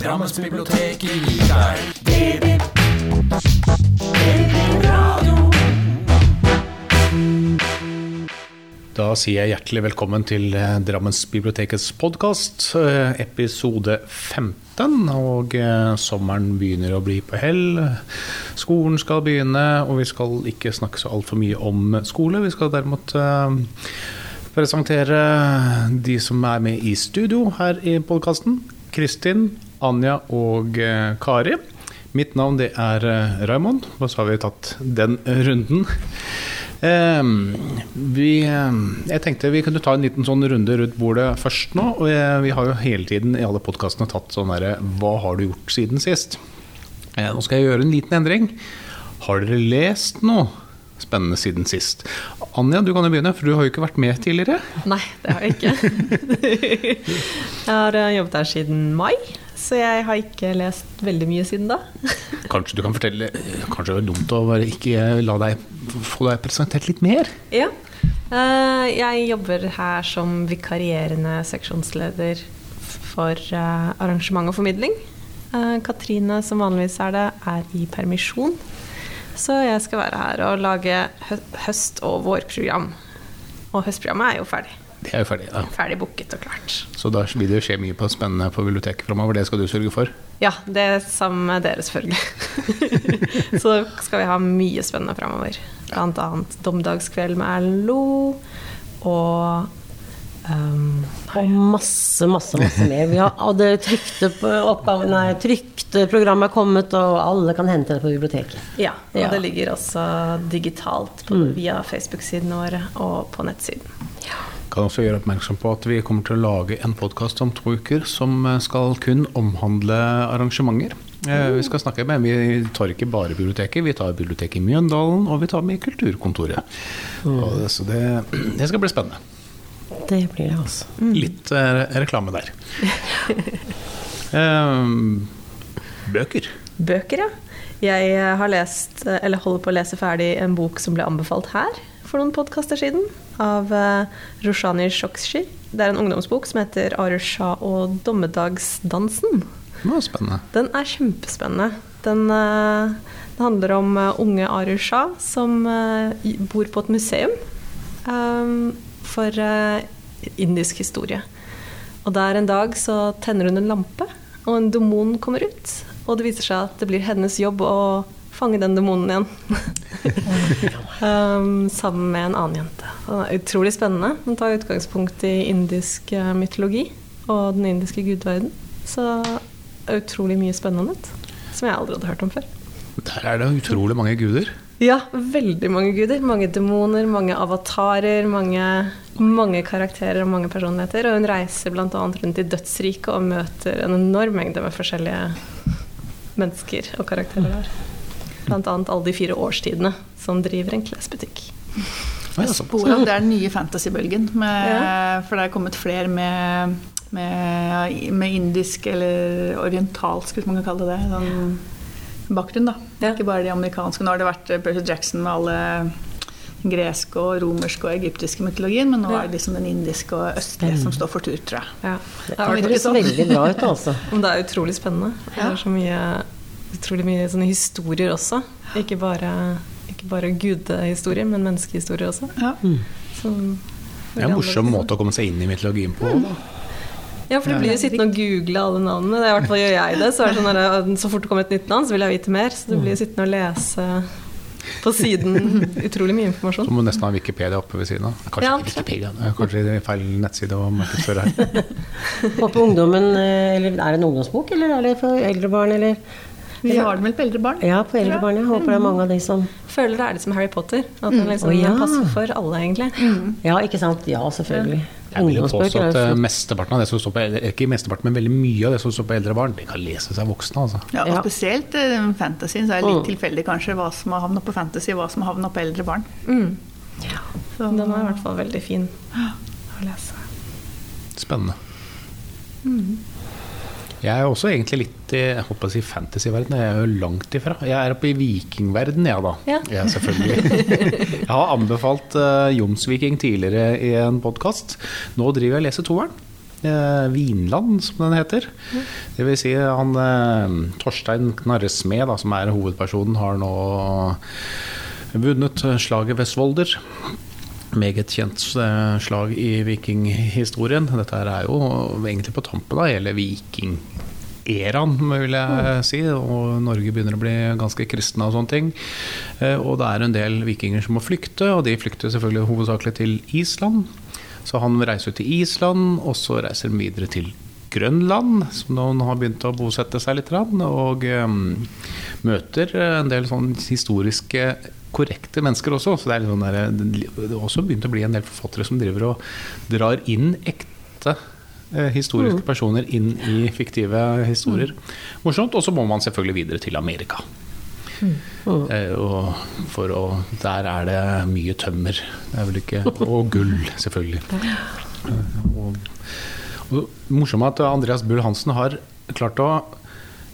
Drammensbiblioteket gir deg DB. Da sier jeg hjertelig velkommen til eh, Drammensbibliotekets podkast, episode 15. Og eh, sommeren begynner å bli på hell. Skolen skal begynne, og vi skal ikke snakke så altfor mye om skole. Vi skal derimot eh, presentere de som er med i studio her i podkasten. Kristin, Anja og eh, Kari. Mitt navn det er eh, Raymond, og så har vi tatt den runden. Eh, vi, eh, jeg tenkte vi kunne ta en liten sånn runde rundt bordet først nå. Og vi har jo hele tiden i alle podkastene tatt sånn derre Hva har du gjort siden sist? Eh, nå skal jeg gjøre en liten endring. Har dere lest noe spennende siden sist? Anja, du kan jo begynne, for du har jo ikke vært med tidligere. Nei, det har jeg ikke. jeg har eh, jobbet her siden mai, så jeg har ikke lest veldig mye siden da. Kanskje du kan fortelle Kanskje det er dumt å bare ikke la deg få deg presentert litt mer? Ja. Eh, Jeg jobber her som vikarierende seksjonsleder for eh, arrangement og formidling. Eh, Katrine, som vanligvis er det, er i permisjon. Så jeg skal være her og lage høst- og vårprogram. Og høstprogrammet er jo ferdig. Det er jo ferdig, da. Ferdig booket og klart. Så da vil det skje mye på spennende på biblioteket framover. Det skal du sørge for. Ja, det er sammen med dere, selvfølgelig. så skal vi ha mye spennende framover. Blant annet Domdagskveld med Erlend Lo og um, Og masse, masse, masse mer. Vi har, og det trykte, på oppgaven, nei, trykte programmet er kommet, og alle kan hente det på biblioteket. Ja, og Ja. det ligger også digitalt på, via Facebook-sidene våre og på nettsiden. Kan også gjøre oppmerksom på at vi kommer til å lage en podkast om to uker som eh, skal kun omhandle arrangementer. Eh, Vi skal snakke med, Vi tar ikke bare biblioteket, vi tar biblioteket i Mjøndalen og vi tar med Kulturkontoret. Og det, så det, det skal bli spennende. Det blir det, altså. Litt eh, reklame der. Eh, bøker. Bøker, ja. Jeg eh, har lest, eller holder på å lese ferdig en bok som ble anbefalt her for noen podkaster siden, av eh, Roshani Shokshi. Det er en ungdomsbok som heter 'Arusha og dommedagsdansen. Det var spennende. Den er kjempespennende. Den, eh, det handler om eh, unge Arusha som bor på et museum for indisk historie. Og der en dag så tenner hun en lampe, og en demon kommer ut. Og det viser seg at det blir hennes jobb å fange den demonen igjen. um, sammen med en annen jente. Og den er utrolig spennende. Den tar utgangspunkt i indisk eh, mytologi og den indiske gudverden. Så det utrolig mye spennende som jeg aldri hadde hørt om før. Der er det utrolig mange guder. Ja, veldig mange guder. Mange demoner, mange avatarer, mange, mange karakterer og mange personligheter. Og hun reiser bl.a. rundt i dødsriket og møter en enorm mengde med forskjellige mennesker og karakterer der. Annet alle de fire årstidene som driver en klesbutikk. Spor det er den nye fantasybølgen. For det er kommet flere med, med, med indisk eller orientalsk, hvis man kan kalle det det, sånn bakgrunn. da. Ja. Ikke bare de amerikanske. Nå har det vært eh, Percy Jackson med alle greske og romerske og egyptiske mytologien, men nå er det liksom den indiske og østlige som står for tur, tror jeg. Ja. Det høres sånn. veldig bra ut, altså. Men det er utrolig spennende. Det er så mye, utrolig mye sånne historier også. Ikke bare, ikke bare gudehistorier, men menneskehistorier også. Ja. Så, Det er en morsom måte å komme seg inn i mytologien på. Mm. Ja, for du blir jo sittende og google alle navnene. I hvert fall gjør jeg det. Så, er det sånn at, så fort det kommer et nytt navn, så vil jeg vite mer. Så du blir jo sittende og lese på siden utrolig mye Så informasjon. må du nesten ha Wikipedia oppe ved siden av. Kanskje Ja, ikke Wikipedia, kanskje det er feil nettside å markedsføre her. Håper ungdommen eh, Eller er det en ungdomsbok, eller er det for eldre barn, eller? Vi har den vel på eldre barn? Ja, på eldre barn. Jeg håper det er mange av de som Føler det er litt som Harry Potter. At den liksom oh, ja. passer for alle, egentlig. Ja, ikke sant? Ja, selvfølgelig. Jeg vil jo påstå at eh, mesteparten av det som står på eldre, ikke mesteparten, men veldig mye av det som står på eldre barn, det kan lese seg voksne, altså. Ja, og spesielt uh, fantasyen, så er det litt Mm. tilfeldig kanskje hva som har havnet på fantasy, hva som har havnet på eldre barn. Mm. Så, Den er i hvert fall veldig fin å lese. Spennende. Jeg er også egentlig litt i jeg håper å si fantasyverden. Jeg er jo langt ifra. Jeg er oppe i vikingverden, jeg da. Ja. selvfølgelig. jeg har anbefalt uh, Jomsviking tidligere i en podkast. Nå driver jeg og leser toeren. Eh, Vinland, som den heter. Det vil si han eh, Torstein Knarresmed, da, som er hovedpersonen, har nå vunnet slaget ved Svolder. Meget kjent eh, slag i vikinghistorien. Dette er jo egentlig på tampen av hele vikingeraen, vil jeg si. Og Norge begynner å bli ganske kristne og sånne ting. Eh, Og det er en del vikinger som må flykte, og de flykter selvfølgelig hovedsakelig til Island. Så han reiser ut til Island, og så reiser han videre til Grønland, som noen har begynt å bosette seg litt, og eh, møter en del sånn historiske korrekte mennesker også. Så det er, sånn der, det er også begynt å bli en del forfattere som driver og drar inn ekte eh, historiske personer inn i fiktive historier. Morsomt. Og så må man selvfølgelig videre til Amerika. Eh, og for å, der er det mye tømmer. Det er vel ikke, og gull, selvfølgelig. Eh, Og, og morsomt at Andreas Bull Hansen har klart å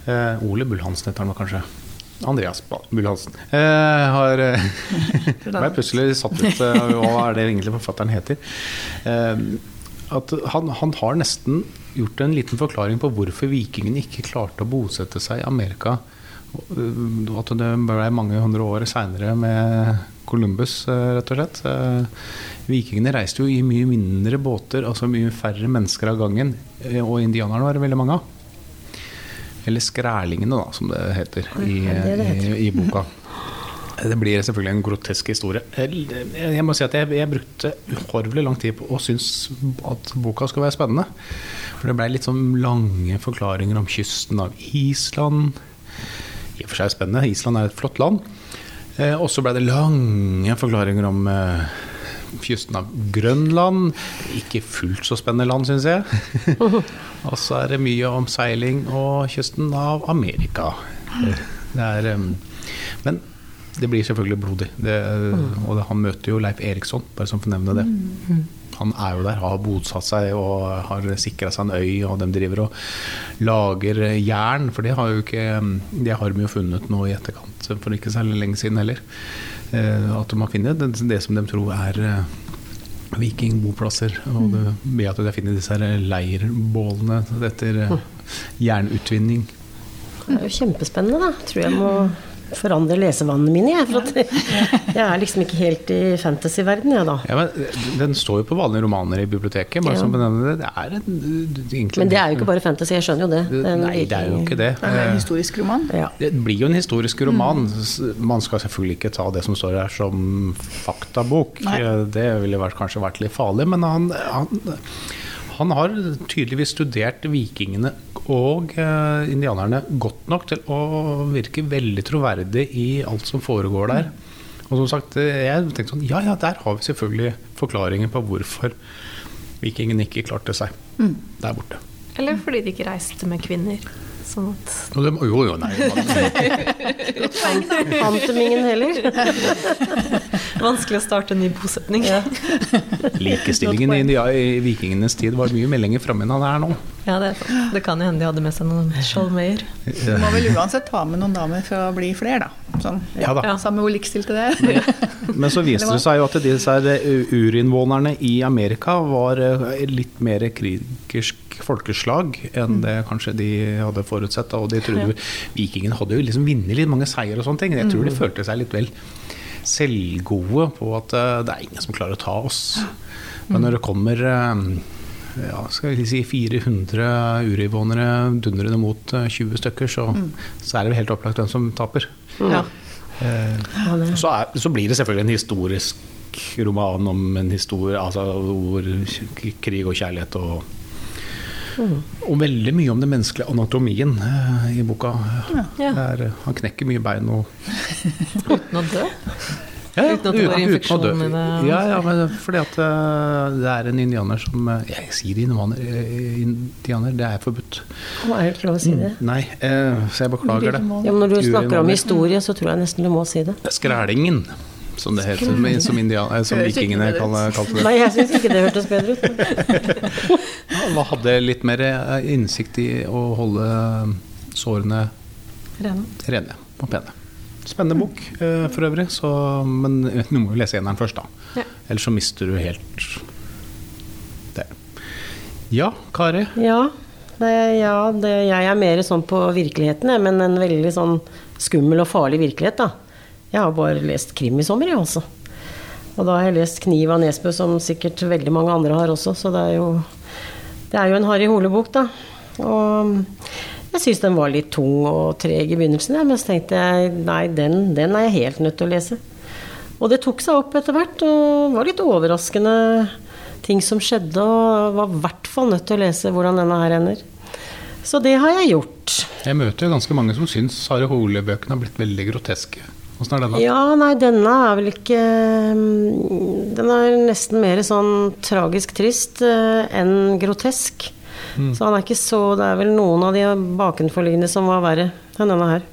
eh, Ole Bull Hansen heter han kanskje. Andreas Bull Hansen. Eh, har eh, ble plutselig satt ut eh, hva er det egentlig forfatteren heter. Eh, at han, han har nesten gjort en liten forklaring på hvorfor vikingene ikke klarte å bosette seg i Amerika. Øh, At det ble mange hundre år seinere med Columbus, rett og slett. Eh, Vikingene reiste jo i mye mindre båter, altså mye færre mennesker av gangen. eh, Og indianerne var det veldig mange av. Eller skrælingene, da, som det heter i, det det heter. i, i boka. Det blir selvfølgelig en grotesk historie. Jeg må si at jeg, jeg brukte uhorvelig lang tid på å synes at boka skulle være spennende. For det ble litt sånn lange forklaringer om kysten av Island. I og for seg spennende. Island er et flott land. Eh, og så ble det lange forklaringer om eh, kysten av Grønland. Ikke fullt så spennende land, syns jeg. og så er det mye om seiling og kysten av Amerika. Det er, eh, men det blir selvfølgelig blodig. Det, og han møter jo Leif Eriksson, bare som får nevne det. Han er jo der, har bosatt seg og har sikra seg en øy, og de driver og lager jern, for det har jo ikke Det har de jo funnet nå i etterkant, for ikke særlig lenge siden heller. Eh, At de har funnet det, det som de tror er eh, vikingboplasser. Og det, ved at de finner funnet disse leirbålene etter eh, jernutvinning. Det er jo kjempespennende, da. Tror jeg må forandre lesevanene mine, jeg. For at jeg er liksom ikke helt i fantasyverden, jeg, da. Ja, men Den står jo på vanlige romaner i biblioteket. Bare Ja. som benevner det. det er en, egentlig, Men det er jo ikke bare fantasy, jeg skjønner jo det. Det er Nei, det er jo ikke det. Det er en historisk roman. Ja. Det blir jo en historisk roman. Man skal selvfølgelig ikke ta det som står her som faktabok. Nei. Det ville vært, kanskje vært litt farlig, men han, han, han har tydeligvis studert vikingene og eh, indianerne godt nok til å virke veldig troverdig i alt som foregår der. Og som sagt, eh, jeg tenkte sånn Ja ja, der har vi selvfølgelig forklaringen på hvorfor vikingene ikke klarte seg der borte. Eller fordi de ikke reiste med kvinner. Sånn at jo, det, jo, jo, nei, Fantomingen heller. Vanskelig å starte en ny bosetning. Ja. Likestillingen i, India- i vikingenes tid var mye mer lenger framme enn han er nå. Ja, det, er det kan jo hende de hadde med seg noen skjoldmeier. Du må vel uansett ta med noen damer for å bli flere, da. Sånn, Ja da. Samme hvor likestilte det er. Men så viste det seg jo at disse urinnvånerne i Amerika var eh, litt mer folkeslag enn det kanskje de hadde forutsett. Og de trodde Vikingene hadde jo liksom vunnet litt mange seier og sånne ting. Jeg tror de følte seg litt vel selvgode på at eh, det er ingen som klarer å ta oss. Men når det kommer eh, ja, skal vi si 400 urivånere dundrende mot eh, 20 stykker, så, så er det helt opplagt hvem som taper. Ja. Ja, Så, er, så blir det selvfølgelig en historisk roman om en historie altså hvor krig og kjærlighet og Og veldig mye om den menneskelige anatomien eh, i boka. Ja. Det er, eh, han knekker mye bein og Uten å dø. Ja, Uten at det var uten- infeksjon i det. Ja, ja, men fordi at eh, det er en indianer som Jeg sier indianer, indianer det er forbudt. Å, Er det ikke lov å si det? Nei, eh, så jeg beklager det. Ja, men når du snakker om historie, så tror jeg nesten du må si det. Skrælingen, som det heter, som, som, indian, eh, som vikingene kalte det. Nei, jeg syns ikke det hørtes bedre ut. Han hadde litt mer eh, innsikt i å holde sårene Rene. rene og pene. Spennende bok eh, for øvrig, så, men du må jo lese eneren først, da. Ja. Ellers så mister du helt det. Ja, Kari. Ja, det, ja det, jeg er mer sånn på virkeligheten, jeg, men en veldig sånn skummel og farlig virkelighet, da. Jeg har bare lest krim i sommer, jeg altså. Og da har jeg lest 'Kniv' av Nesbø, som sikkert veldig mange andre har også, så det er jo, det er jo en Harry Hole-bok, da. Og jeg syns den var litt tung og treg i begynnelsen, ja, men så tenkte jeg nei, den, den er jeg helt nødt til å lese. Og det tok seg opp etter hvert, og var litt overraskende ting som skjedde, og var i hvert fall nødt til å lese hvordan denne her ender. Så det har jeg gjort. Jeg møter jo ganske mange som syns Harry Hole-bøkene har blitt veldig groteske. Åssen er denne? Ja, nei, denne er vel ikke mm, Den er nesten mer sånn tragisk trist eh, enn grotesk. Så han er ikke så Det er vel noen av de bakenforliggende som var verre enn denne her.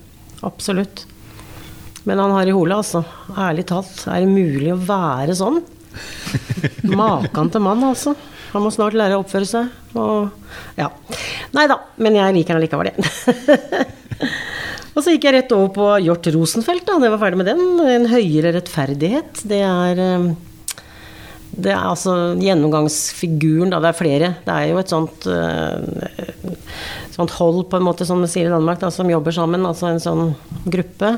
Absolutt. Men han Harry Hole, altså. Ærlig talt. Er det mulig å være sånn? Makan til mann, altså. Han må snart lære å oppføre seg. Og ja. Nei da, men jeg liker han likevel, jeg. Og så gikk jeg rett over på Hjort Rosenfeldt, da. Det var ferdig med den. En høyere rettferdighet. Det er eh, Det er altså gjennomgangsfiguren, da. Det er flere. Det er jo et sånt eh, Sånt hold, på en måte, som de sier i Danmark, da, som jobber sammen. Altså en sånn gruppe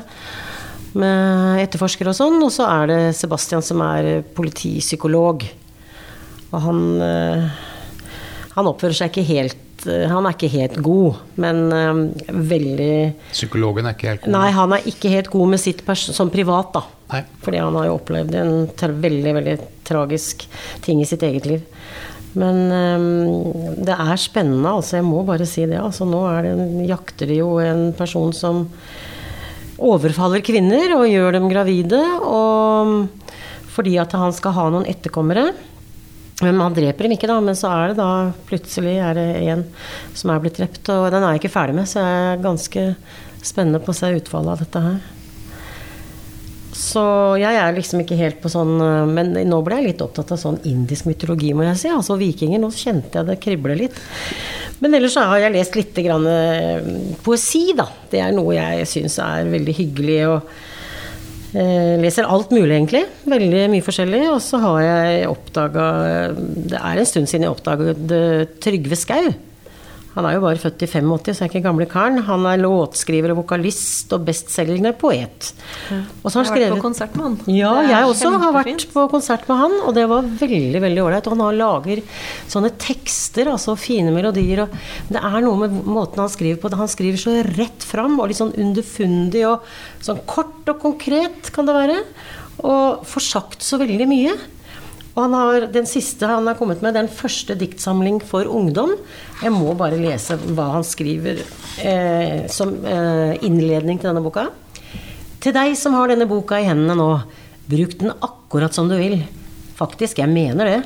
med etterforskere og sånn. Og så er det Sebastian som er politipsykolog. Og han eh, Han oppfører seg ikke helt Han er ikke helt god, men um, veldig Psykologen er ikke helt god. Nei, han er ikke helt god med sitt som privat, da. Nei. Fordi han har jo opplevd en veldig, veldig tragisk ting i sitt eget liv. Men um, det er spennende, altså. Jeg må bare si det. Altså, nå er det, jakter de jo en person som overfaller kvinner og gjør dem gravide. Og fordi at han skal ha noen etterkommere. Men man dreper dem ikke, da. Men så er det da plutselig er det en som er blitt drept. Og den er jeg ikke ferdig med, så jeg er ganske spennende på å se utfallet av dette her. Så jeg er liksom ikke helt på sånn øh, Men nå ble jeg litt opptatt av sånn indisk mytologi, må jeg si. Altså vikinger. Nå kjente jeg det krible litt. Men ellers så har jeg lest litt grann, øh, poesi, da. Det er noe jeg syns er veldig hyggelig. og eh, leser alt mulig, egentlig. Veldig mye forskjellig. Og så har jeg oppdaga Det er en stund siden jeg oppdaget øh, Trygve Skau. Han er jo bare født i 85, så er ikke gamle karen. Han er låtskriver og vokalist og bestselgende poet. Og så har han Jeg har vært på konsert med han. Ja, jeg også har vært på konsert med han, og det var veldig veldig ålreit. Og han har lager sånne tekster, altså fine melodier. Og det er noe med måten han skriver på. Han skriver så rett fram og litt sånn underfundig og sånn kort og konkret, kan det være. Og får sagt så veldig mye. Og har den siste han har kommet med, den første diktsamling for ungdom. Jeg må bare lese hva han skriver eh, som eh, innledning til denne boka. Til deg som har denne boka i hendene nå, bruk den akkurat som du vil. Faktisk, jeg mener det.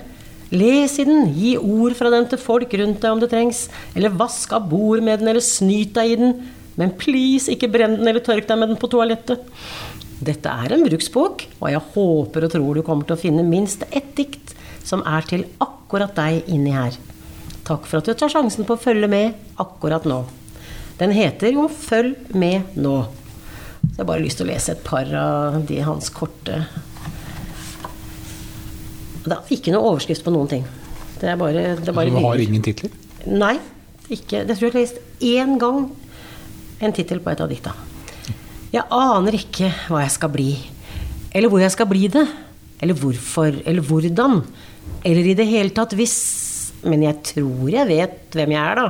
Les i den, gi ord fra den til folk rundt deg om det trengs. Eller vask av bord med den, eller snyt deg i den. Men please, ikke brenn den eller tørk deg med den på toalettet. Dette er en bruksbok, og jeg håper og tror du kommer til å finne minst ett dikt som er til akkurat deg inni her. Takk for at du tar sjansen på å følge med akkurat nå. Den heter jo 'Følg med nå'. Så jeg har bare lyst til å lese et par av de hans korte Det er ikke noe overskrift på noen ting. Det er bare, det er bare Du har ingen titler? Nei, ikke. Det tror jeg jeg har lest én gang en tittel på et av dikta. Jeg aner ikke hva jeg skal bli, eller hvor jeg skal bli det, eller hvorfor, eller hvordan, eller i det hele tatt hvis, men jeg tror jeg vet hvem jeg er, da.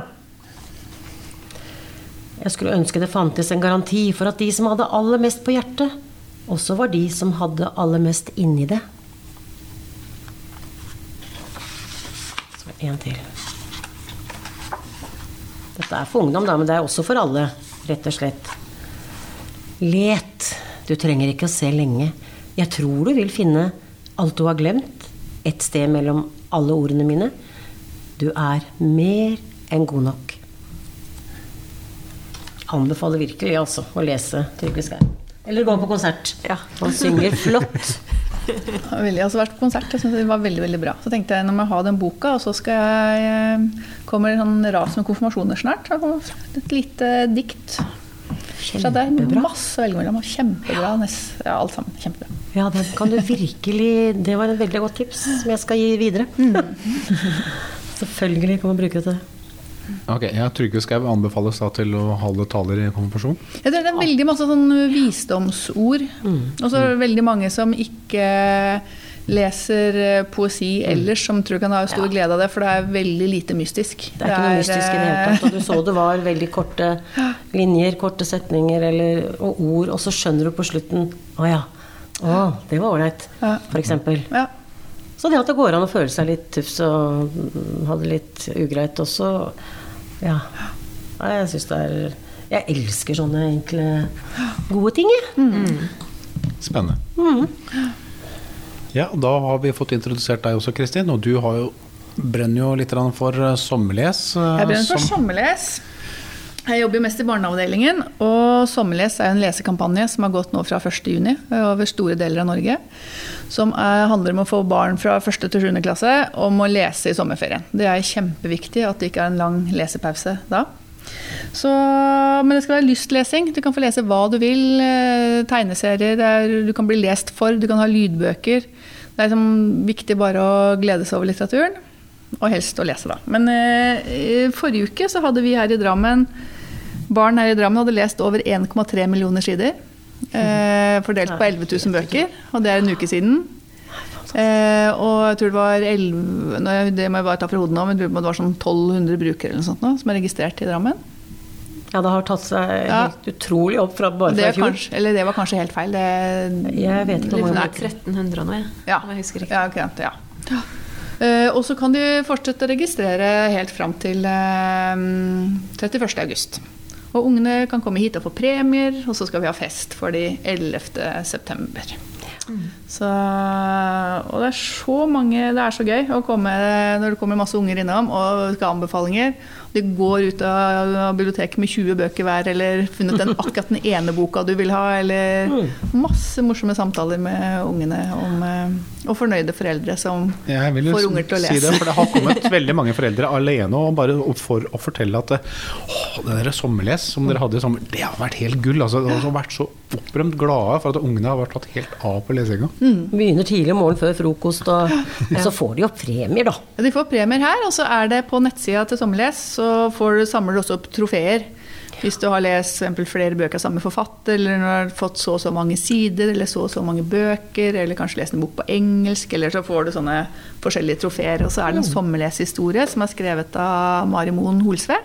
Jeg skulle ønske det fantes en garanti for at de som hadde aller mest på hjertet, også var de som hadde aller mest inni det. Så en til. Dette er for ungdom, da, men det er også for alle, rett og slett. Let. Du trenger ikke å se lenge. Jeg tror du vil finne alt du har glemt, et sted mellom alle ordene mine. Du er mer enn god nok. Anbefaler virkelig altså å lese Trygve Skei. Eller gå på konsert. Ja. Han synger flott. Jeg har veldig- altså vært på konsert, jeg synes det var veldig veldig bra. Så tenkte jeg nå må jeg ha den boka, og så skal jeg eh, kommer det sånn ras med konfirmasjoner snart. Et lite dikt. Så det er masse å velge mellom. og Kjempebra. nest- Ja, alt sammen. Kjempebra. Ja, det kan du virkelig Det var et veldig godt tips som jeg skal gi videre. Selvfølgelig kan man bruke det til det. Ok, ja, Trygve Skau anbefales da til å holde taler i konfirmasjon. Jeg tror det er veldig masse sånn visdomsord. Og så er det veldig mange som ikke leser eh, poesi ellers, som tror kan ha stor glede av det, for det er veldig lite mystisk. Det er ikke noe mystisk i det hele tatt. Og du så det var veldig korte linjer, korte setninger eller, og ord, og så skjønner du på slutten Å ja. Å, det var ålreit. Ja. For eksempel. Ja. Så det at det går an å føle seg litt tufs og mm, ha det litt ugreit også, ja. Jeg syns det er Jeg elsker sånne enkle, gode ting, jeg. Spennende. Mm. Ja, da har vi fått introdusert deg også, Kristin. Og du har jo, brenner jo litt for eh, sommerles. eh, Jeg brenner for sommerles. Jeg jobber jo mest i barneavdelingen, og Sommerles er en lesekampanje som har gått nå fra 1.6 over store deler av Norge. Som er, handler om å få barn fra 1. til 7. klasse om å lese i sommerferien. Det er kjempeviktig at det ikke er en lang lesepause da. Så, men det skal være lystlesing. Du kan få lese hva du vil. eh, Tegneserier. Er, du kan bli lest for. Du kan ha lydbøker. Det er liksom viktig bare å glede seg over litteraturen. Og helst å lese, da. Men eh, forrige uke så hadde vi her i Drammen Barn her i Drammen hadde lest over 1,3 millioner sider. Eh, fordelt på 11 000 bøker. Og det er en uke siden. Eh, og jeg tror det var 11, nå, det må jeg bare ta fra hodet nå, men det var sånn 1200 brukere eller noe sånt nå, som er registrert i Drammen. Ja, det har tatt seg Ja. helt utrolig opp fra bare Det, fra i fjor. kanskje, eller det var kanskje helt feil. Det, Jeg vet ikke om det er 1300 nå, jeg. Ja. Om jeg husker riktig. Ja, okay, ja. Eh, og så kan de fortsette å registrere helt fram til uh, 31. august. Og ungene kan komme hit og få premier, og så skal vi ha fest for de 11. september. Så, og det er så mange Det er så gøy å komme når det kommer masse unger innom og skal ha anbefalinger. De går ut av biblioteket med 20 bøker hver, eller funnet den, akkurat den ene boka du vil ha, eller masse morsomme samtaler med ungene om, eh, og fornøyde foreldre som Jeg vil får unger til å lese. si det, for det har kommet veldig mange foreldre alene og bare for å fortelle at det der sommerles som dere hadde i sommer, det har vært helt gull. Altså, de har vært så opprømt glade for at ungene har vært tatt helt av på lesinga. Begynner tidlig om morgenen før frokost, og, og så får de jo premier, da. Ja, De får premier her, og så er det på nettsida til Sommerles, så får du, samler du også opp trofeer. Hvis du har lest eksempel, flere bøker av samme forfatter, eller når du har fått så og så mange sider, eller så og så mange bøker, eller kanskje lest en bok på engelsk, eller så får du sånne forskjellige trofeer. Og så er det en sommerleshistorie som er skrevet av Mari Moen Holsve.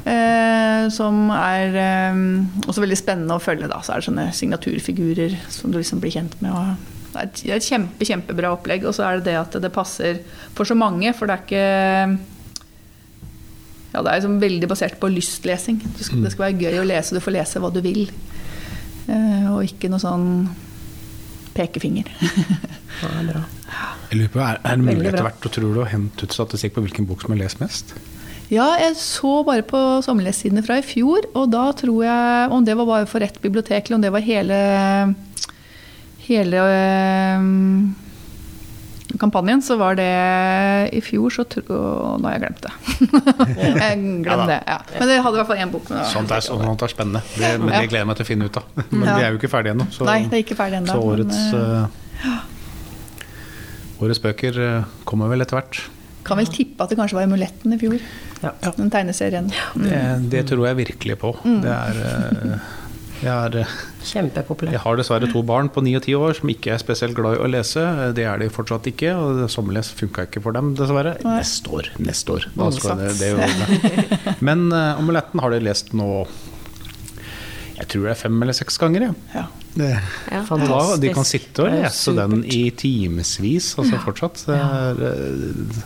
Eh, som er eh, også veldig spennende å følge. Da. Så er det sånne signaturfigurer som du liksom blir kjent med. Og det et, det er et kjempe, kjempebra opplegg. Og så er det det at det passer for så mange, for det er ikke ja, Det er liksom veldig basert på lystlesing. Det skal, det skal være gøy å lese, du får lese hva du vil. Eh, og ikke noe sånn pekefinger. Det er bra. Jeg lurer på, Er, er det mulig etter hvert tror du å hente ut statistikk på hvilken bok som er lest mest? Ja, jeg så bare på sommerlessidene fra i fjor, og da tror jeg Om det var bare for ett bibliotek, eller om det var hele hele øhm, kampanjen, så var det i fjor, så tro, Nå har jeg glemt det. jeg Ja glemte det, ja. Men det hadde i hvert fall én bok. Sånt er, sånt er spennende. Det, men Ja. det gleder jeg meg til å finne ut av. Men Ja. vi er jo ikke ferdige ennå. Så, Nei, det er ikke ferdig enda, så årets, men, eh, årets bøker eh, kommer vel etter hvert. kan vel tippe at det kanskje var Amuletten i fjor. Ja. Den tegneserien. Det, det tror jeg virkelig på. Mm. Det er, eh, jeg, er, eh, Kjempepopulær. jeg har dessverre to barn på ni og ti år som ikke er spesielt glad i å lese. Det er de fortsatt ikke, og sommerles funka ikke for dem, dessverre. Neste år, neste år. Da skal det, det ordne. Men uh, Amuletten har de lest nå Jeg tror det er fem eller seks ganger. Ja. Ja. Det, Ja. da, de kan sitte og lese den i timevis altså fortsatt. Det er eh,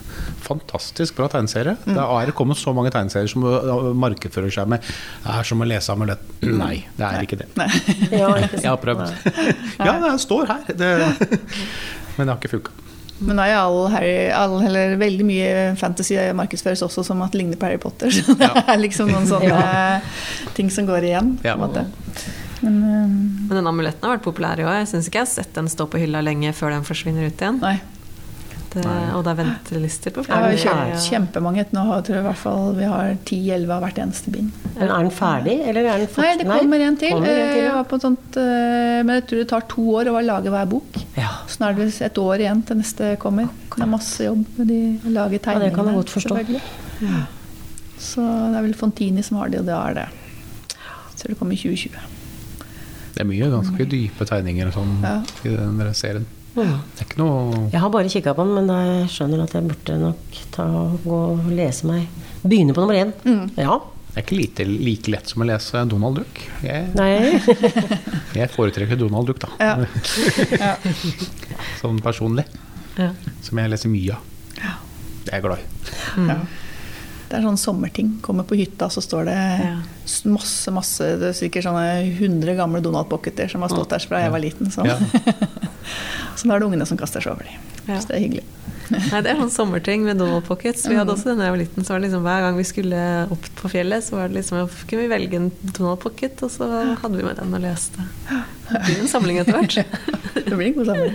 fantastisk bra tegneserie. Det er kommet så mange tegneserier som eh, markedsfører seg med Det er som å lese Amulett. Nei, det er ikke det. Ja, ikke? Jeg har prøvd. Ja, det står her. Det, men det har ikke funka. Men er jo all Harry, all, eller veldig mye fantasy markedsføres også som at det ligner på Harry Potter. Så det er liksom noen sånne ting som går igjen. på Ja. en måte. Men um... Men den amuletten har vært populær i år. Jeg syns ikke jeg har sett den stå på hylla lenge før den forsvinner ut igjen. nei. Det, og det er ventelister på flere. har vi flere. kjempemange. Nå har, tror jeg i hvert fall vi har 10-11 av hvert eneste bind. Men er den ferdig, eller er den fort... Nei, det kommer en til. Kommer en til, Eh, ja. Jeg var på et sånt, eh, men jeg tror det tar to år å lage hver bok. Ja. Så nå er det et år igjen til neste kommer. Det er masse jobb med de å lage Ja, det kan jeg godt forstå. Ja. Så det er vel Fontini som har det, og det er det. Jeg tror det kommer i 2020. Det er mye ganske dype tegninger og sånn Ja. i den der serien. Ja. Det er ikke noe Jeg har bare kikka på den, men jeg skjønner at jeg burde nok ta, gå og lese meg Begynne på nummer én. Mm. Ja. Det er ikke lite, like lett som å lese Donald Duck. Jeg, Nei. jeg foretrekker Donald Duck, da. Ja. Ja. Sånn personlig. Ja. Som jeg leser mye av. Det er jeg glad i. Ja. Det er sånn sommerting. Kommer på hytta, så står det Ja. masse, masse Det er sikkert sånne 100 gamle Donald Pocketer som har stått der fra jeg var liten. Så, Ja. så da er det ungene som kaster seg over dem. Så det er hyggelig. Nei, det er sånn sommerting med Donald Pockets. Vi hadde også det da jeg var liten. Så var det liksom Hver gang vi skulle opp på fjellet, så var det liksom, kunne vi velge en Donald Pocket, og så hadde vi med den og leste. Det blir en samling etter hvert. Det blir en god samling.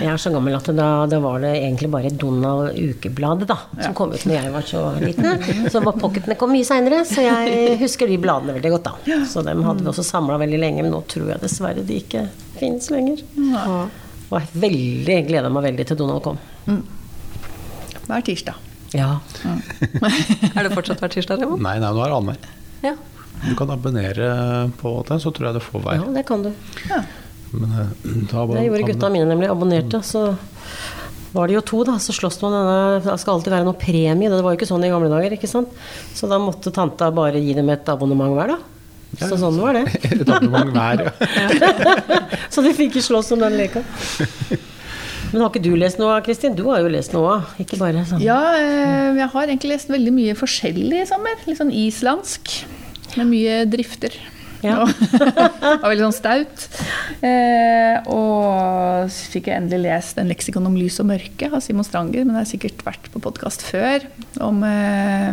Jeg er så gammel at da, da var det egentlig bare Donald Ukebladet da, som kom ut når jeg var så liten. Så var pocketene kom mye seinere, så jeg husker de bladene veldig godt. da. Så dem hadde vi også samla veldig lenge, men nå tror jeg dessverre de ikke finnes lenger. Ja. Og jeg veldig, gleda meg veldig til Donald kom. Hver tirsdag. Ja. er det fortsatt hver tirsdag, Raymond? Nei, nei, nå er det annenhver. Ja. Du kan abonnere på det, så tror jeg du får hver. ja, det kan du. Men, eh, da, Det gjorde gutta mine nemlig. Abonnerte. Så var det jo to, da. Så slåss man denne Det skal alltid være noe premie. Det var jo ikke sånn i gamle dager, ikke sant. Så da måtte tanta bare gi dem et abonnement hver, da. Så sånn var det. Et abonnement hver. ja. Så de fikk ikke slåss om den leka. Men har ikke du lest noe, Kristin? Du har jo lest noe, ikke bare sånn. Ja, eh, jeg har egentlig lest veldig mye forskjellig i sommer. Litt sånn islandsk. Med mye drifter. Ja. Og, veldig sånn staut. Eh, og så fikk jeg endelig lest 'En leksikon om lys og mørke' av Simon Stranger. Men jeg har sikkert vært på podkast før om, eh,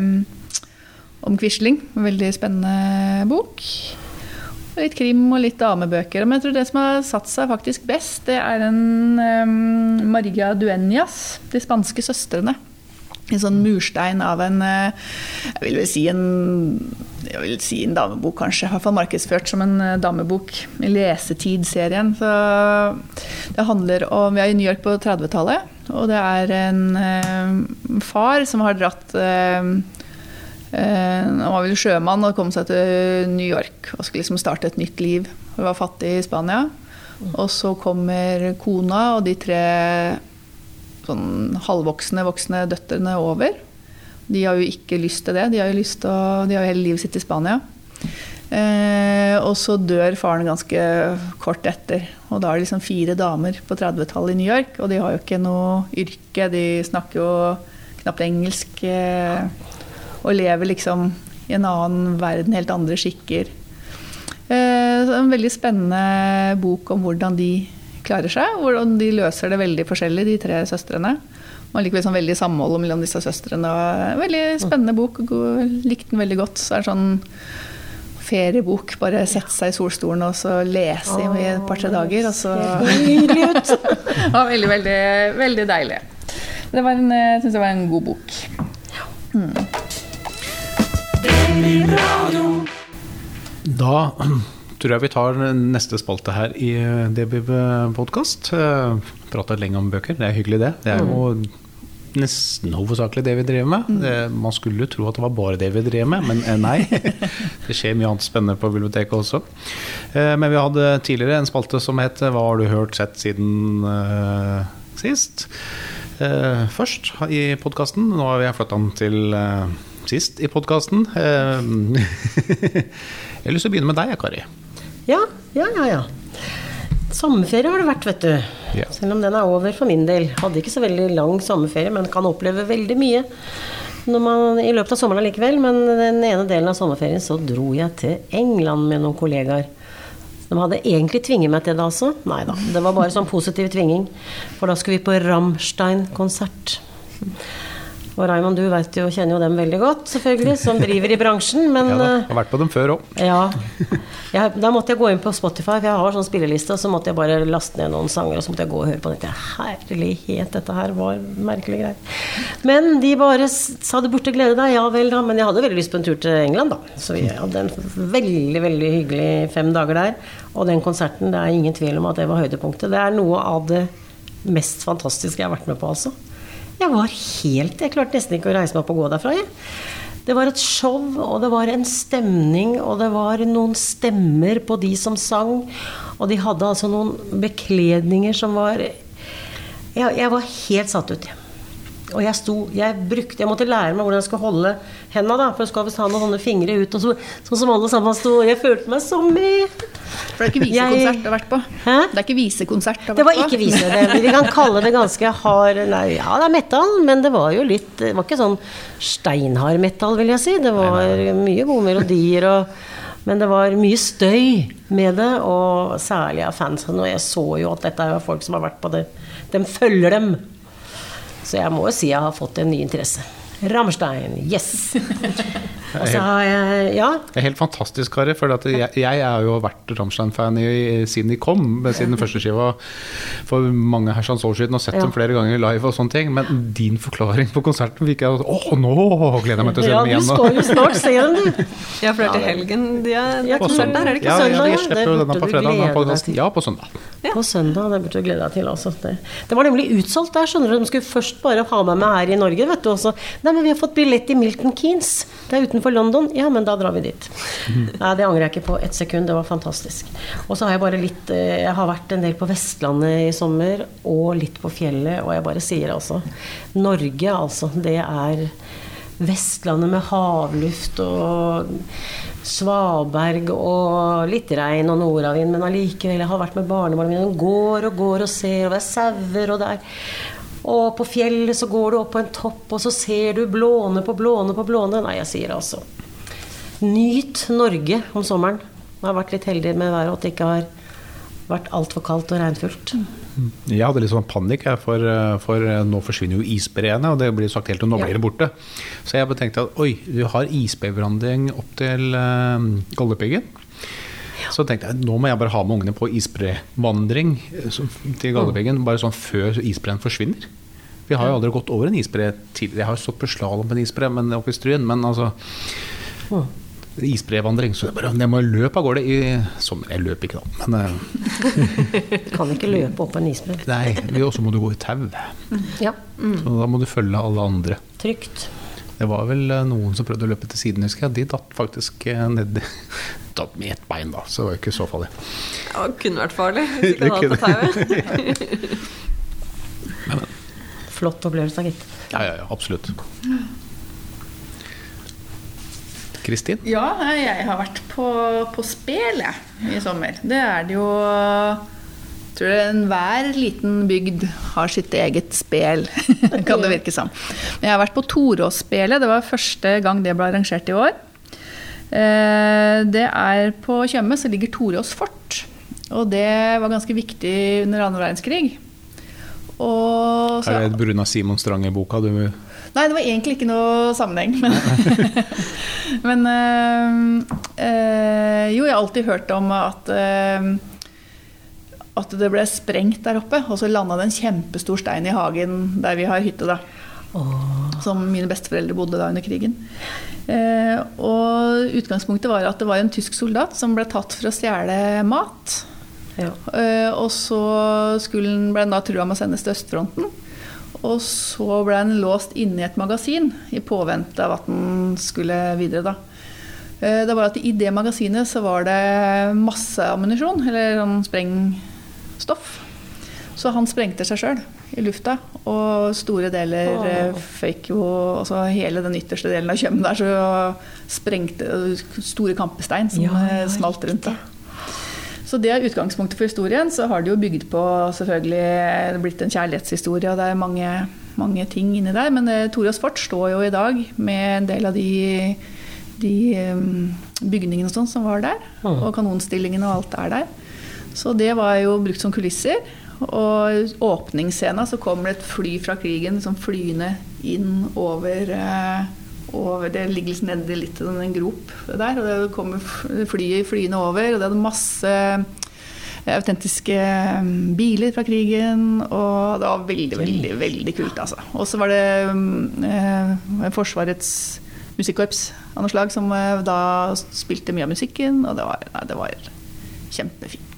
om Quisling. En Veldig spennende bok. Litt krim og litt damebøker. Men jeg tror det som har satt seg faktisk best, det er en um, Maria Dueñas, De spanske søstrene. En sånn murstein av en eh, Jeg vil vel si en jeg vil si en damebok, kanskje. I hvert fall markedsført som en eh, damebok. I Lesetid-serien. Så det handler om Vi er i New York på 30-tallet, og det er en um, far som har dratt Eh, Han var vel sjømann og kom seg til New York og skulle liksom starte et nytt liv. Han var fattig i Spania. Og så kommer kona og de tre sånn halvvoksne voksne døtrene over. De har jo ikke lyst til det. De har jo å, de har jo hele livet sitt i Spania. Eh, og så dør faren ganske kort etter. Og da er det liksom fire damer på 30-tallet i New York, og de har jo ikke noe yrke. De snakker jo knapt engelsk. Eh, og lever liksom i en annen verden, helt andre skikker. Eh, en veldig spennende bok om hvordan de klarer seg. Hvordan de løser det veldig forskjellig, de tre søstrene. Og likevel sånn veldig samhold mellom disse søstrene. Veldig spennende bok. God- Likte den veldig godt. Så er det sånn feriebok. Bare sette seg i solstolen og så lese i et par-tre dager. Og så Nydelig ut! ja, veldig, veldig, veldig deilig. Det var en, jeg syns det var en god bok. Da tror jeg vi tar neste spalte her i DBB podkast. Pratet lenge om bøker, det er hyggelig det. Det er jo nesten hovedsakelig det vi driver med. Det, man skulle tro at det var bare det vi drev med, men eh, nei. Det skjer mye annet spennende på biblioteket også. Eh, Men vi hadde tidligere en spalte som het 'Hva har du hørt sett siden eh, sist?' Eh, Først i podkasten. Nå har vi flytta den til eh, sist i podkasten. Jeg har lyst til å begynne med deg, Kari. Ja, ja, ja. ja. Sommerferie har det vært, vet du. Ja. Selv om den er over for min del. Hadde ikke så veldig lang sommerferie, men kan oppleve veldig mye når man, i løpet av sommeren allikevel. Men den ene delen av sommerferien så dro jeg til England med noen kollegaer. De hadde egentlig tvinget meg til det, altså. Nei da. Det var bare sånn positiv tvinging. For da skulle vi på Rammstein-konsert. Og Raymond, du vet jo, kjenner jo dem veldig godt, selvfølgelig, som driver i bransjen. Men Ja, da. eh, Jeg har vært på dem før òg. ja. Jeg, da måtte jeg gå inn på Spotify, for jeg har sånn spilleliste, og så måtte jeg bare laste ned noen sanger, og så måtte jeg gå og høre på dette. Herlighet, dette her var merkelige greier. Men de bare sa du burde glede deg. Ja vel, da. Men jeg hadde veldig lyst på en tur til England, da. Så vi hadde en veldig, veldig hyggelig fem dager der. Og den konserten, det er ingen tvil om at det var høydepunktet. Det er noe av det mest fantastiske jeg har vært med på, altså. Jeg var helt Jeg klarte nesten ikke å reise meg opp og gå derfra, jeg. Det var et show, og det var en stemning, og det var noen stemmer på de som sang. Og de hadde altså noen bekledninger som var Jeg, jeg var helt satt ut. Og jeg sto Jeg brukte Jeg måtte lære meg hvordan jeg skulle holde henda, da. For jeg skal visst ha noen sånne fingre ut, og så, sånn som alle sammen sto. Og jeg følte meg som i For det er ikke visekonsert du har vært på? Hæ? Det er ikke visekonsert du har Det var vært ikke vise. Det, vi kan kalle det ganske hard Nei, ja, det er metal, men det var jo litt Det var ikke sånn steinhard metal, vil jeg si. Det var mye gode melodier og men det var mye støy med det, og særlig av fansen. Og jeg så jo at dette er folk som har vært på det. De følger dem. Så jeg må jo si jeg har fått en ny interesse. Rammstein, yes! Og så har jeg Ja. Det er helt fantastisk, Kari. For at jeg, jeg har jo vært Rammstein-fan siden de kom, siden den første skiva for mange herrens år siden, og sett Ja. dem flere ganger live og sånne ting. Men din forklaring på konserten fikk jeg Å, nå gleder jeg meg til å se Ja, dem igjen! Ja, du skal jo snart se dem, du. Ja, for det er til helgen de er, det er konsert der, er det ikke? Ja, søndag, ja, de slipper jo denne på fredag. denne. Ja, på søndag. På søndag, det burde du glede deg til. Altså. Det, det var nemlig utsolgt der. skjønner du. De skulle først bare ha meg med her i Norge. vet du også. Nei, men vi har fått billett i Milton Keanes. Det er utenfor London. Ja, men da drar vi dit. Nei, Det angrer jeg ikke på ett sekund. Det var fantastisk. Og så har jeg bare litt eh, Jeg har vært en del på Vestlandet i sommer, og litt på fjellet. Og jeg bare sier altså Norge, altså. Det er Vestlandet med havluft og svaberg og litt regn og nordavind, men allikevel, jeg har vært med barnebarna mine, de går og går og ser, og det er sauer, og det er Og på fjellet så går du opp på en topp, og så ser du blåne på blåne på blåne. Nei, jeg sier altså Nyt Norge om sommeren. Jeg har vært litt heldig med været, at det ikke har vært altfor kaldt og regnfullt. Jeg hadde litt sånn panikk, for, for nå forsvinner jo isbreene, og det blir sagt helt til nå blir det borte. Så jeg tenkte at oi, du har isbevandring opp til uh, Galdhøpiggen. Så tenkte jeg nå må jeg bare ha med ungene på isbrevandring eh, til Galdhøpiggen, bare sånn før isbreen forsvinner. Vi har jo aldri gått over en isbre tidligere. Jeg har jo stått på slalåm på en isbre men oppe i Stryn, men altså Isbrevandring. Så jeg bare jeg må løpe av gårde i sommer. Jeg løper ikke, da, men Du Kan ikke løpe opp en isbre. Nei, og så må du gå i tau. Ja, Så da må du følge alle andre. trygt. Det var vel eh, noen som prøvde å løpe til siden, husker jeg. De datt faktisk ned nedi Datt med ett bein, da, så det var jo ikke så farlig. Ja, det kunne vært farlig hvis ikke ikke hadde hatt på tauet. Flott opplevelse, gitt. Ja, ja, ja, absolutt. Kristin? Ja, jeg har vært på, på spel jeg, i sommer. Det er det jo tror Enhver liten bygd har sitt eget spel, kan det virke som. Men jeg har vært på Toråsspelet. Det var første gang det ble arrangert i år. Eh, Det er på Tjøme, så ligger Torås fort. Og det var ganske viktig under annen verdenskrig. Og så- Er det Bruna Simon Strange-boka du Nei, det var egentlig ikke noe sammenheng. Men, men øh, øh, Jo, jeg har alltid hørt om at øh, at det ble sprengt der oppe, og så landa det en kjempestor stein i hagen der vi har hytte. da. Som mine besteforeldre bodde da under krigen. Eh, og utgangspunktet var at det var en tysk soldat som ble tatt for å stjele mat. Ja. Eh, og så skulle han, ble han da trua med å sendes til østfronten. Og så ble han låst inne i et magasin i påvente av at han skulle videre. da. Eh, Det var at I det magasinet så var det masse ammunisjon, eller sånn sprengstoff. Så han sprengte seg sjøl i lufta, og store deler oh. føyk jo Altså hele den ytterste delen av Tjøme der, så sprengte store kampestein som Ja, eh, smalt rundt. da. Så det er utgangspunktet for historien. Så har det jo bygd på selvfølgelig er blitt en kjærlighetshistorie, og det er mange, mange ting inni der. Men eh, Toras fort står jo i dag med en del av de, de um, bygningene og sånn som var der. Mm. Og kanonstillingene og alt er der. Så det var jo brukt som kulisser. Og åpningsscena så kommer det et fly fra krigen som flyende inn over eh, over, det ligger liksom nedi litt i en grop der, og det kommer flyet flyende over, og det hadde masse eh, autentiske mm, biler fra krigen, og det var veldig, veldig, veldig kult, altså. Og så var det mm, eh, Forsvarets musikkorps av noe slag som eh, da spilte mye av musikken, og det var, nei, det var kjempefint.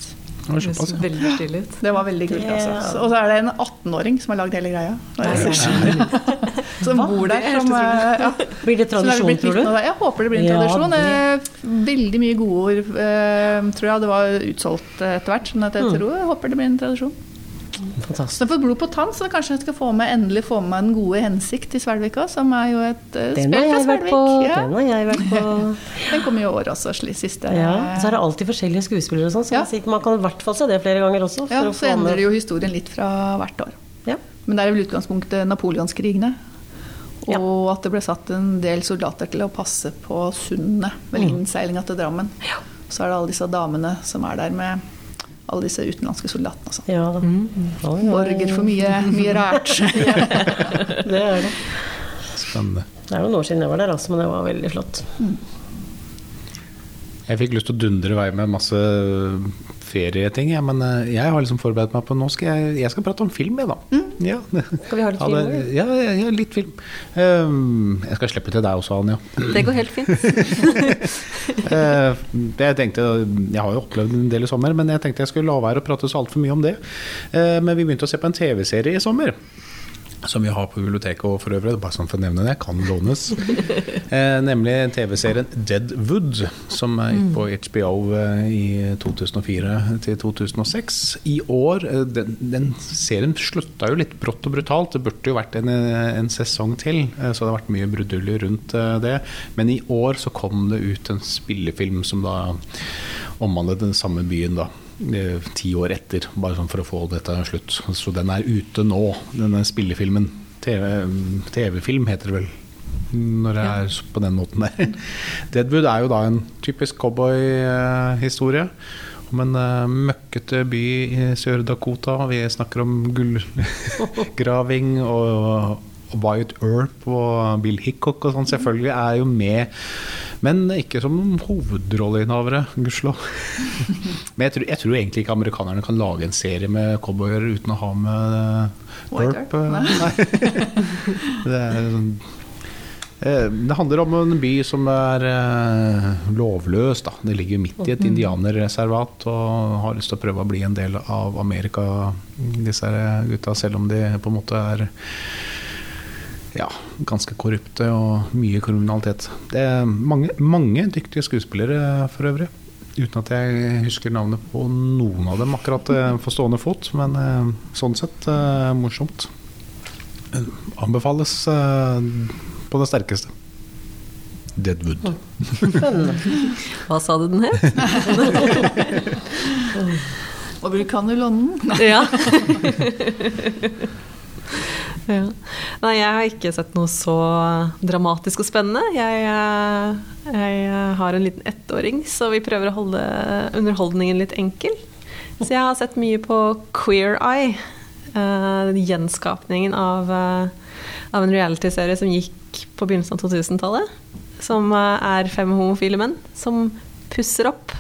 Det ja. veldig stilig ut. Det var veldig kult, altså. Og så er det en 18-åring som har lagd hele greia. Som bor der. Er Som, eh, ja. Blir det tradisjon, tror du? Jeg håper det blir en tradisjon. Eh, Veldig mye godord, ord, tror jeg. Det var utsolgt eh, etter hvert. Men jeg, Mm. tror, jeg håper det blir en tradisjon. Så Fantastisk. har fått blod på tann, så kanskje jeg skal få med, endelig få med Den gode hensikt til Svelvika, som er jo et uh, spill har fra Svelvik. på. Ja. Den har jeg vært på. Den kom i år også, siste. Ja, så er det alltid forskjellige skuespillere og sånn, så Ja. man kan i hvert fall se det flere ganger også. ja, så få endrer jo historien litt fra hvert år. Ja. Men det er vel utgangspunktet napoleonskrigene. Og Ja. at det ble satt en del soldater til å passe på sundet ved Mm. innseilinga til Drammen. Så er det alle disse damene som er der med alle disse utenlandske soldatene. og sånn. Ja da. ja, oi, Borger for mye, mye rart. Det er det. Spennende. Det er jo noen år siden jeg var der, altså, men det var veldig flott. Jeg fikk lyst til å dundre i vei med masse ferieting, men eh, jeg har liksom forberedt meg på Nå skal jeg, jeg skal prate om film, jeg, da. Ja. Skal vi ha litt film? Ja, ja, ja, litt film. Um, jeg skal slippe til deg også, Anja. Det går helt fint. uh, jeg tenkte, jeg har jo opplevd en del i sommer, men jeg tenkte jeg skulle la være å prate så altfor mye om det. Uh, men vi begynte å se på en TV-serie i sommer. Som vi har på biblioteket og for øvrig, bare sånn for å nevne det, kan lånes. Eh, nemlig TV-serien Deadwood, som gikk på HBO eh, i 2004 til 2006. I år eh, den, den serien slutta jo litt brått og brutalt. Det burde jo vært en, eh, en sesong til, så det har vært mye bruduljer rundt det. Men i år så kom det ut en spillefilm som da omhandlet den samme byen, da. Eh, Ti år etter, bare sånn for å få dette slutt. Så den er ute nå, denne spillefilmen. TV TV-film heter det vel, når det er på den måten der. Deadwood er jo da en typisk cowboyhistorie. Om en eh, møkkete by i Sør-Dakota. Vi snakker om gullgraving og Wyatt Earp og Bill Hickok og sånn selvfølgelig er jo med. Men ikke som hovedrolleinnehavere, gudskjelov. Men jeg tror, jeg tror egentlig ikke amerikanerne kan lage en serie med cowboyer uten å ha med eh. Earp? eh. Det sånn Eh, Det handler om en by som er lovløs. Da. Det ligger midt i et indianerreservat og har lyst til å prøve å bli en del av Amerika, disse gutta, selv om de på en måte er ja, ganske korrupte og mye kriminalitet. Det er mange, mange dyktige skuespillere for øvrig. Uten at jeg husker navnet på noen av dem akkurat for på stående fot, men eh, sånn sett eh, morsomt. Eh, Anbefales eh, på det sterkeste. Deadwood. Spennende. Hva sa du den het? Og vi kan jo låne den. Ja. ja. Nei, jeg har ikke sett noe så dramatisk og spennende. Jeg, eh, jeg eh, har en liten ettåring, så vi prøver å holde underholdningen litt enkel. Så jeg har sett mye på Queer Eye. Uh, gjenskapningen av, uh, av en realityserie som gikk på begynnelsen av 2000-tallet. Som uh, er fem homofile menn som pusser opp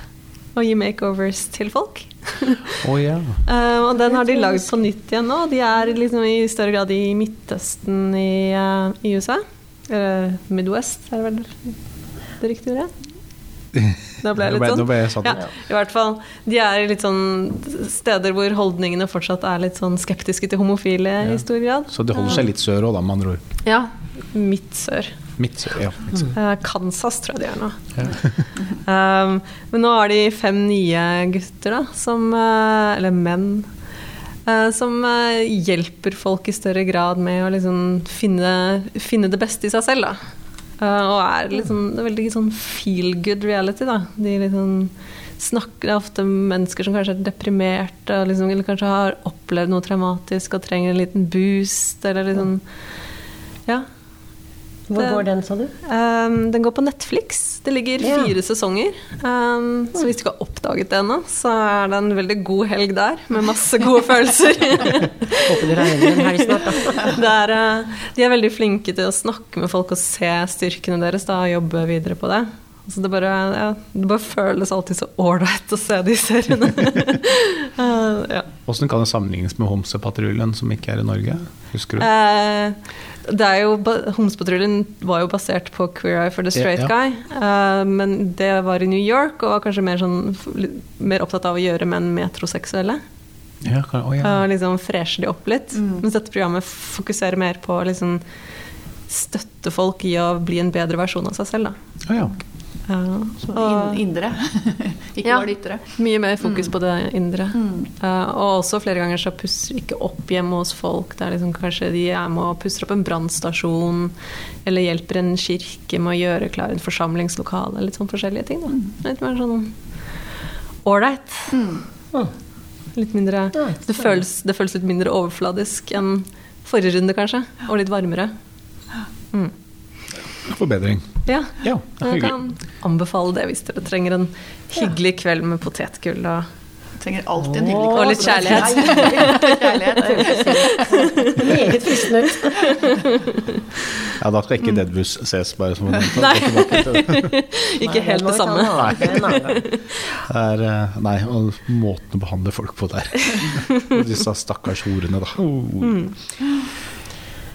og gir makeovers til folk. Å yeah. uh, og den har de lagd på nytt igjen nå. De er liksom i større grad i Midtøsten i, uh, i USA. Eller Midwest, er det vel det riktige ordet? Da ble jeg litt sånn. jeg satt ja. I hvert fall. De er i litt sånn steder hvor holdningene fortsatt er litt sånn skeptiske til homofile Ja. i stor grad. Så det holder seg litt sør òg, da, med andre ord. Ja. Midt sør. Midt ja. Eh, Kansas tror jeg de er nå. um, men nå har de fem nye gutter, da, som eh, Eller menn. eh, som hjelper folk i større grad med å liksom finne, finne det beste i seg selv. Da. Og er liksom, det er veldig sånn feel good reality. Da. De liksom snakker det er ofte mennesker som kanskje er deprimerte, liksom, eller kanskje har opplevd noe traumatisk og trenger en liten boost, eller liksom Ja. Hvor går den, sa du? Um, den går på Netflix. Det ligger Ja. fire sesonger. Um, så hvis du ikke har oppdaget det ennå, så er det en veldig god helg der, med masse gode følelser. Håper du regner en helg snart, da. det er, uh, de er veldig flinke til å snakke med folk og se styrkene deres da, og jobbe videre på det. Altså det bare, ja, det bare føles alltid så ålreit å se de seriene. Uh, ja. Hvordan kan det sammenlignes med Homsepatruljen, som ikke er i Norge? Husker du? Eh, det er jo, Homsepatruljen var jo basert på Queer Eye for the Straight Ja, ja. Guy. Uh, men det var i New York, og var kanskje mer, sånn, mer opptatt av å gjøre menn metroseksuelle. Ja, kan, å, ja. Og liksom freshe de opp litt. Mens dette programmet fokuserer mer på å liksom støtte folk i å bli en bedre versjon av seg selv. Da. Oh, ja. Eh, Så og- indre, ikke Ja. bare det ytre. Mye mer fokus på det indre. Eh, og også flere ganger så pusser ikke opp hjemme hos folk. Det er liksom kanskje de er med og pusser opp en brannstasjon, eller hjelper en kirke med å gjøre klar en forsamlingslokale. Litt sånn forskjellige ting. Da. Litt mer sånn ålreit. Mm. Litt mindre Ja, det føles, det føles litt mindre overfladisk enn forrige runde, kanskje. Og litt varmere. Forbedring. Ja. Ja, det er Jeg kan anbefale det hvis dere trenger en hyggelig kveld med potetgull og Trenger alltid en hyggelig Og litt kjærlighet. kjærlighet. Meget fristende ut. Ja, da skal ikke Deadbus ses bare som en Nei. Ikke helt det samme. Nei. Det er, eh, nei, og måten å behandle folk på der. Disse stakkars horene, da.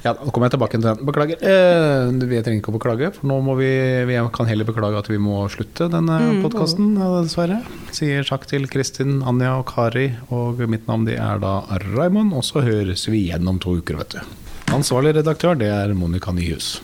Ja, nå kommer jeg tilbake til den. Beklager. Eh, vi trenger ikke å beklage, for nå må vi Vi kan heller beklage at vi må slutte denne Mm. podkasten, dessverre. Sier takk til Kristin, Anja og Kari, og mitt navn de er da Raymond. Og så høres vi igjen om to uker, vet du. Ansvarlig redaktør, det er Monica Nyhus.